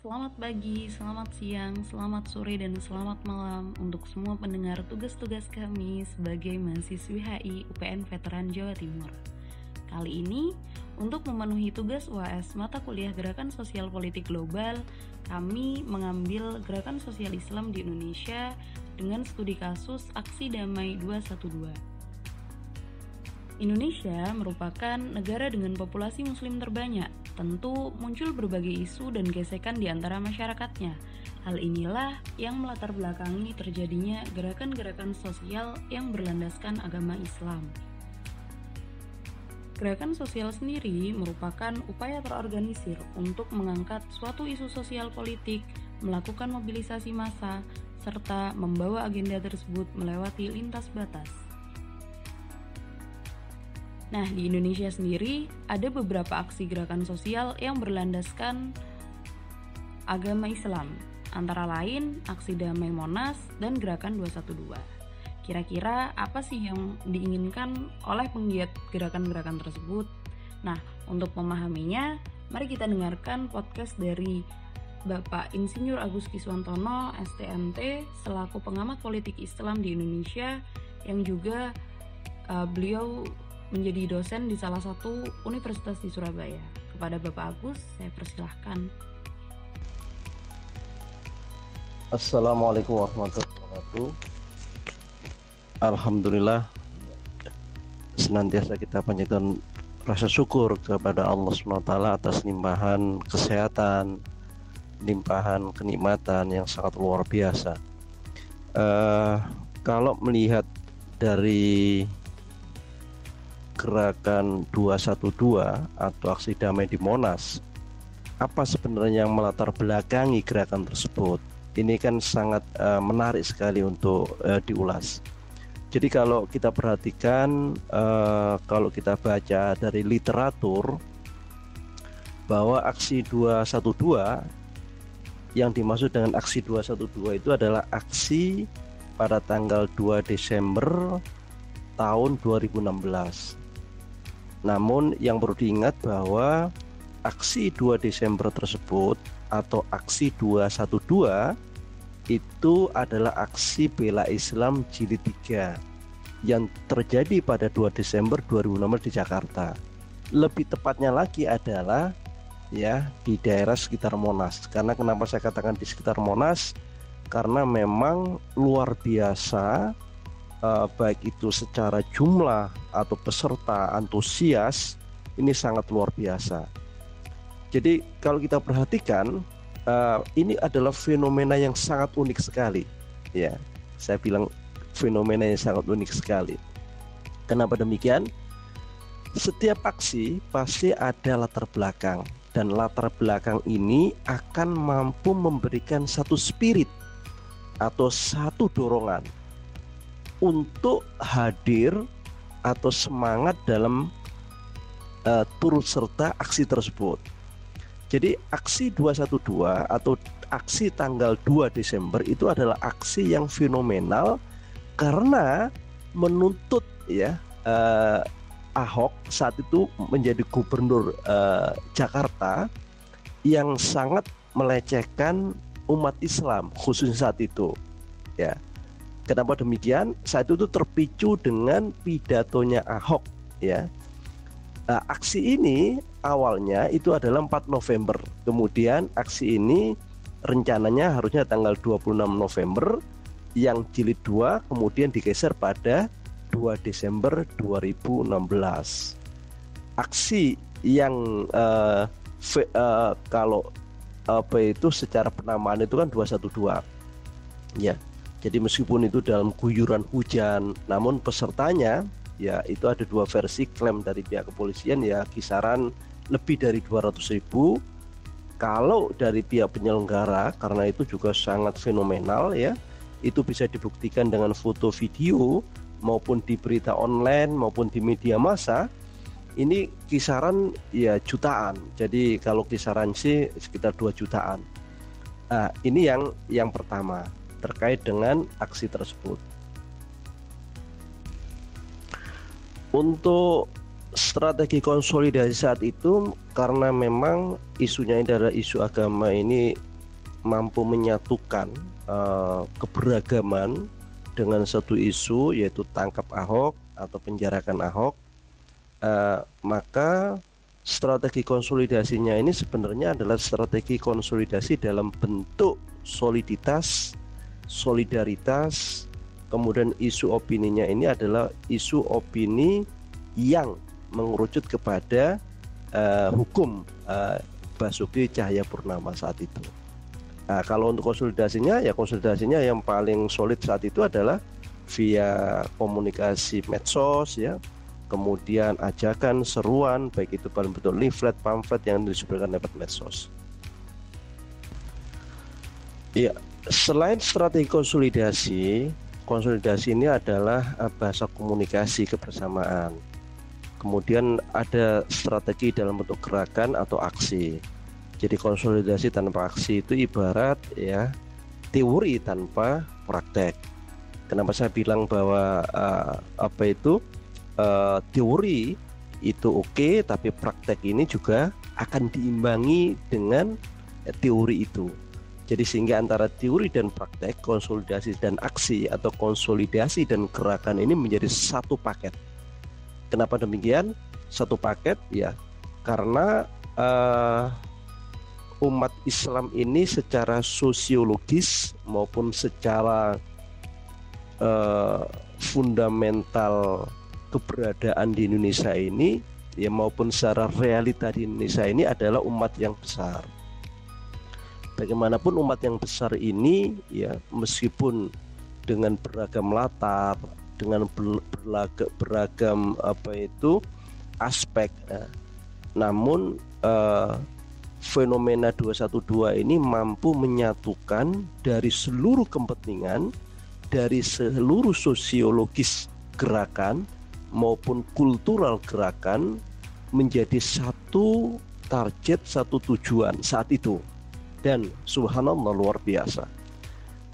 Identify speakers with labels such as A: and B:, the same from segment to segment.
A: Selamat pagi, selamat siang, selamat sore, dan selamat malam untuk semua pendengar tugas-tugas kami sebagai mahasiswi HI UPN Veteran Jawa Timur. Kali ini, untuk memenuhi tugas UAS mata kuliah Gerakan Sosial Politik Global, kami mengambil Gerakan Sosial Islam di Indonesia dengan studi kasus Aksi Damai 212. Indonesia merupakan negara dengan populasi muslim terbanyak tentu muncul berbagai isu dan gesekan di antara masyarakatnya. Hal inilah yang melatar belakangi terjadinya gerakan-gerakan sosial yang berlandaskan agama Islam. Gerakan sosial sendiri merupakan upaya terorganisir untuk mengangkat suatu isu sosial politik, melakukan mobilisasi massa, serta membawa agenda tersebut melewati lintas batas. Nah, di Indonesia sendiri ada beberapa aksi gerakan sosial yang berlandaskan agama Islam, antara lain aksi damai Monas dan gerakan 212. Kira-kira apa sih yang diinginkan oleh penggiat gerakan-gerakan tersebut? Nah, untuk memahaminya, mari kita dengarkan podcast dari Bapak Insinyur Agus Kiswantono, STMT, selaku pengamat politik Islam di Indonesia, yang juga uh, beliau menjadi dosen di salah satu universitas di Surabaya. Kepada Bapak Agus, saya persilahkan.
B: Assalamualaikum warahmatullahi wabarakatuh. Alhamdulillah senantiasa kita panjatkan rasa syukur kepada Allah SWT atas limpahan kesehatan, limpahan kenikmatan yang sangat luar biasa. Uh, kalau melihat dari gerakan 212 atau aksi damai di Monas apa sebenarnya yang melatar belakangi gerakan tersebut? Ini kan sangat uh, menarik sekali untuk uh, diulas. Jadi kalau kita perhatikan uh, kalau kita baca dari literatur bahwa aksi 212 yang dimaksud dengan aksi 212 itu adalah aksi pada tanggal 2 Desember tahun 2016 namun yang perlu diingat bahwa aksi 2 Desember tersebut atau aksi 212 itu adalah aksi bela Islam jilid 3 yang terjadi pada 2 Desember 2016 di Jakarta. Lebih tepatnya lagi adalah ya di daerah sekitar Monas. Karena kenapa saya katakan di sekitar Monas? Karena memang luar biasa uh, baik itu secara jumlah atau peserta antusias ini sangat luar biasa. Jadi kalau kita perhatikan uh, ini adalah fenomena yang sangat unik sekali, ya. Saya bilang fenomena yang sangat unik sekali. Kenapa demikian? Setiap aksi pasti ada latar belakang dan latar belakang ini akan mampu memberikan satu spirit atau satu dorongan untuk hadir atau semangat dalam uh, turut serta aksi tersebut. Jadi aksi 212 atau aksi tanggal 2 Desember itu adalah aksi yang fenomenal karena menuntut ya uh, Ahok saat itu menjadi gubernur uh, Jakarta yang sangat melecehkan umat Islam khususnya saat itu ya Kenapa demikian? Saat itu terpicu dengan pidatonya Ahok ya. Nah, aksi ini awalnya itu adalah 4 November. Kemudian aksi ini rencananya harusnya tanggal 26 November yang jilid 2 kemudian digeser pada 2 Desember 2016. Aksi yang uh, uh, kalau apa itu secara penamaan itu kan 212. Ya. Jadi meskipun itu dalam guyuran hujan, namun pesertanya ya itu ada dua versi klaim dari pihak kepolisian ya kisaran lebih dari 200 ribu. Kalau dari pihak penyelenggara karena itu juga sangat fenomenal ya itu bisa dibuktikan dengan foto video maupun di berita online maupun di media massa ini kisaran ya jutaan. Jadi kalau kisaran sih sekitar 2 jutaan. Nah ini yang yang pertama terkait dengan aksi tersebut. Untuk strategi konsolidasi saat itu karena memang isunya ini adalah isu agama ini mampu menyatukan uh, keberagaman dengan satu isu yaitu tangkap Ahok atau penjarakan Ahok uh, maka strategi konsolidasinya ini sebenarnya adalah strategi konsolidasi dalam bentuk soliditas, solidaritas, kemudian isu opininya ini adalah isu opini yang mengerucut kepada uh, hukum uh, Basuki Cahaya Purnama saat itu. Nah, kalau untuk konsolidasinya ya konsolidasinya yang paling solid saat itu adalah via komunikasi medsos ya. Kemudian ajakan seruan baik itu paling bentuk leaflet pamflet yang disebarkan lewat medsos. Ya selain strategi konsolidasi konsolidasi ini adalah eh, bahasa komunikasi kebersamaan. Kemudian ada strategi dalam bentuk gerakan atau aksi. Jadi konsolidasi tanpa aksi itu ibarat ya teori tanpa praktek. Kenapa saya bilang bahwa uh, apa itu? Uh, teori itu oke okay, tapi praktek ini juga akan diimbangi dengan teori itu jadi sehingga antara teori dan praktek konsolidasi dan aksi atau konsolidasi dan gerakan ini menjadi satu paket kenapa demikian satu paket ya karena uh, umat Islam ini secara sosiologis maupun secara uh, fundamental keberadaan di Indonesia ini ya maupun secara realita di Indonesia ini adalah umat yang besar. Bagaimanapun umat yang besar ini ya meskipun dengan beragam latar, dengan beragam, beragam apa itu aspek, ya, namun uh, fenomena 212 ini mampu menyatukan dari seluruh kepentingan, dari seluruh sosiologis gerakan maupun kultural gerakan menjadi satu target, satu tujuan saat itu. Dan subhanallah luar biasa.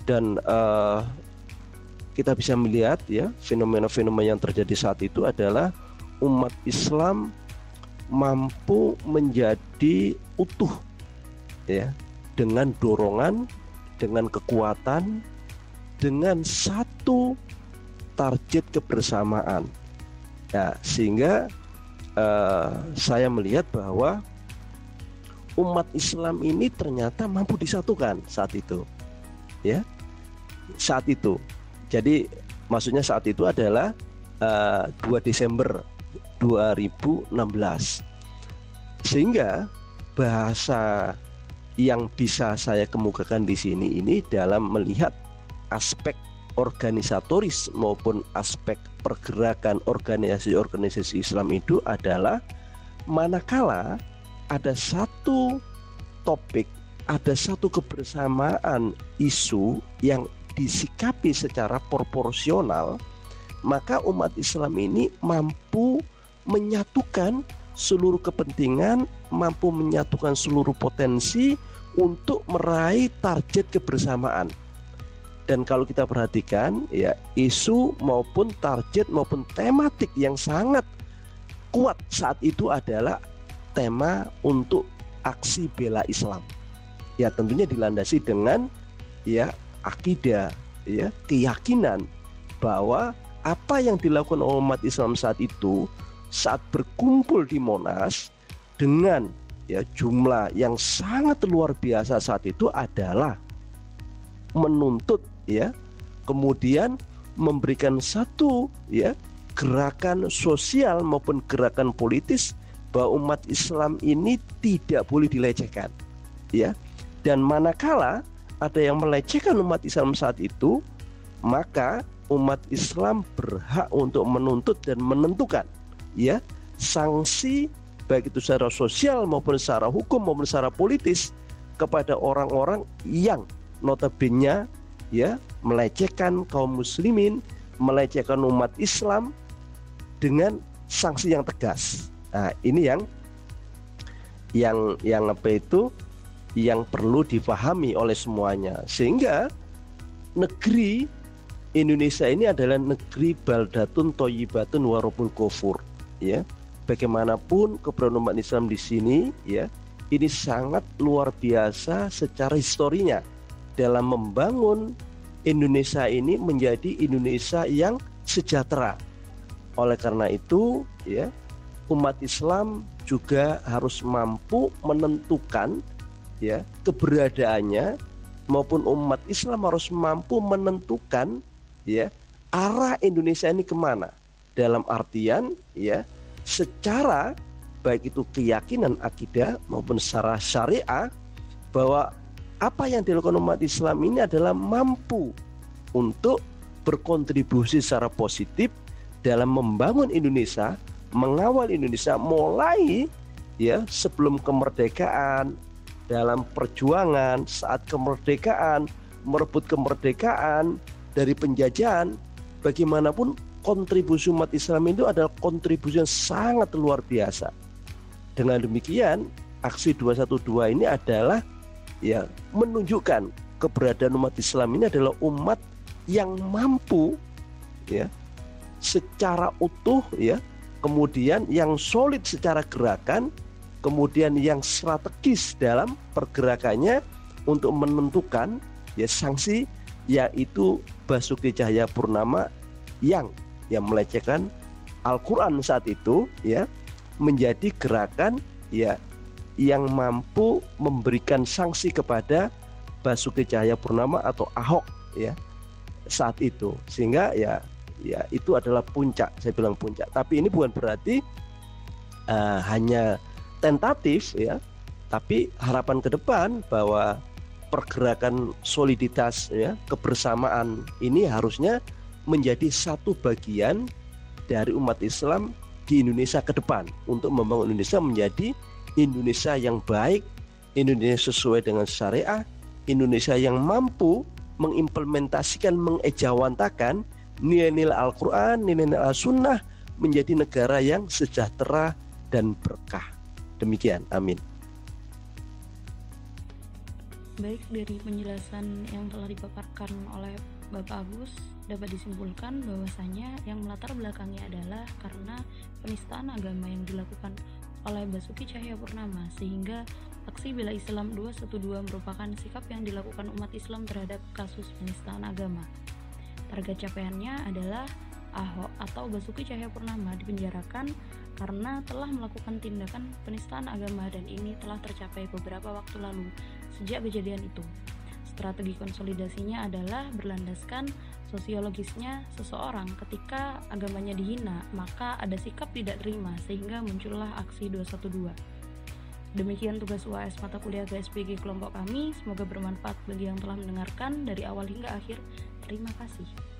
B: Dan uh, kita bisa melihat ya fenomena-fenomena yang terjadi saat itu adalah umat Islam mampu menjadi utuh ya dengan dorongan, dengan kekuatan, dengan satu target kebersamaan Ya, sehingga uh, saya melihat bahwa umat Islam ini ternyata mampu disatukan saat itu. Ya. Saat itu. Jadi maksudnya saat itu adalah uh, eh, 2 Desember 2016. Sehingga bahasa yang bisa saya kemukakan di sini ini dalam melihat aspek organisatoris maupun aspek pergerakan organisasi-organisasi Islam itu adalah manakala ada satu topik, ada satu kebersamaan isu yang disikapi secara proporsional, maka umat Islam ini mampu menyatukan seluruh kepentingan, mampu menyatukan seluruh potensi untuk meraih target kebersamaan. Dan kalau kita perhatikan ya isu maupun target maupun tematik yang sangat kuat saat itu adalah tema untuk aksi bela Islam. Ya tentunya dilandasi dengan ya akidah, ya keyakinan bahwa apa yang dilakukan umat Islam saat itu saat berkumpul di Monas dengan ya jumlah yang sangat luar biasa saat itu adalah menuntut ya kemudian memberikan satu ya gerakan sosial maupun gerakan politis bahwa umat Islam ini tidak boleh dilecehkan ya dan manakala ada yang melecehkan umat Islam saat itu maka umat Islam berhak untuk menuntut dan menentukan ya sanksi baik itu secara sosial maupun secara hukum maupun secara politis kepada orang-orang yang notabene ya melecehkan kaum muslimin, melecehkan umat Islam dengan sanksi yang tegas. Nah, ini yang yang yang apa itu? Yang perlu dipahami oleh semuanya. Sehingga negeri Indonesia ini adalah negeri baldatun toyibatun warupun kufur ya. Bagaimanapun keberadaan Islam di sini ya ini sangat luar biasa secara historinya. Dalam membangun Indonesia ini menjadi Indonesia yang sejahtera. Oleh karena itu, ya, umat Islam juga harus mampu menentukan ya keberadaannya maupun umat Islam harus mampu menentukan ya arah Indonesia ini ke mana. Dalam artian ya secara baik itu keyakinan akidah maupun secara syariah bahwa apa yang dilakukan umat Islam ini adalah mampu untuk berkontribusi secara positif dalam membangun Indonesia, mengawal Indonesia mulai ya sebelum kemerdekaan, dalam perjuangan saat kemerdekaan, merebut kemerdekaan dari penjajahan, bagaimanapun kontribusi umat Islam itu adalah kontribusi yang sangat luar biasa. Dengan demikian, aksi 212 ini adalah ya menunjukkan keberadaan umat Islam ini adalah umat yang mampu ya secara utuh ya kemudian yang solid secara gerakan kemudian yang strategis dalam pergerakannya untuk menentukan ya sanksi yaitu Basuki Cahaya Purnama yang yang melecehkan Al-Qur'an saat itu ya menjadi gerakan ya yang mampu memberikan sanksi kepada Basuki Cahaya Purnama atau Ahok ya saat itu. Sehingga ya ya itu adalah puncak saya bilang puncak. Tapi ini bukan berarti uh, hanya tentatif ya. Tapi harapan ke depan bahwa pergerakan soliditas ya kebersamaan ini harusnya menjadi satu bagian dari umat Islam di Indonesia ke depan. Untuk membangun Indonesia menjadi Indonesia yang baik, Indonesia sesuai dengan syariah, Indonesia yang mampu mengimplementasikan, mengejawantakan nilai-nilai Al-Quran, nilai-nilai Al-Sunnah menjadi negara yang sejahtera dan berkah. Demikian, amin.
A: Baik dari penjelasan yang telah dipaparkan oleh Bapak Agus dapat disimpulkan bahwasanya yang melatar belakangnya adalah karena penistaan agama yang dilakukan oleh Basuki Cahayapurnama sehingga aksi bela Islam 212 merupakan sikap yang dilakukan umat Islam terhadap kasus penistaan agama. Target capaiannya adalah Ahok atau Basuki Cahayapurnama dipenjarakan karena telah melakukan tindakan penistaan agama dan ini telah tercapai beberapa waktu lalu sejak kejadian itu. Strategi konsolidasinya adalah berlandaskan sosiologisnya seseorang ketika agamanya dihina, maka ada sikap tidak terima sehingga muncullah aksi 212. Demikian tugas UAS mata kuliah GSPG kelompok kami. Semoga bermanfaat bagi yang telah mendengarkan dari awal hingga akhir. Terima kasih.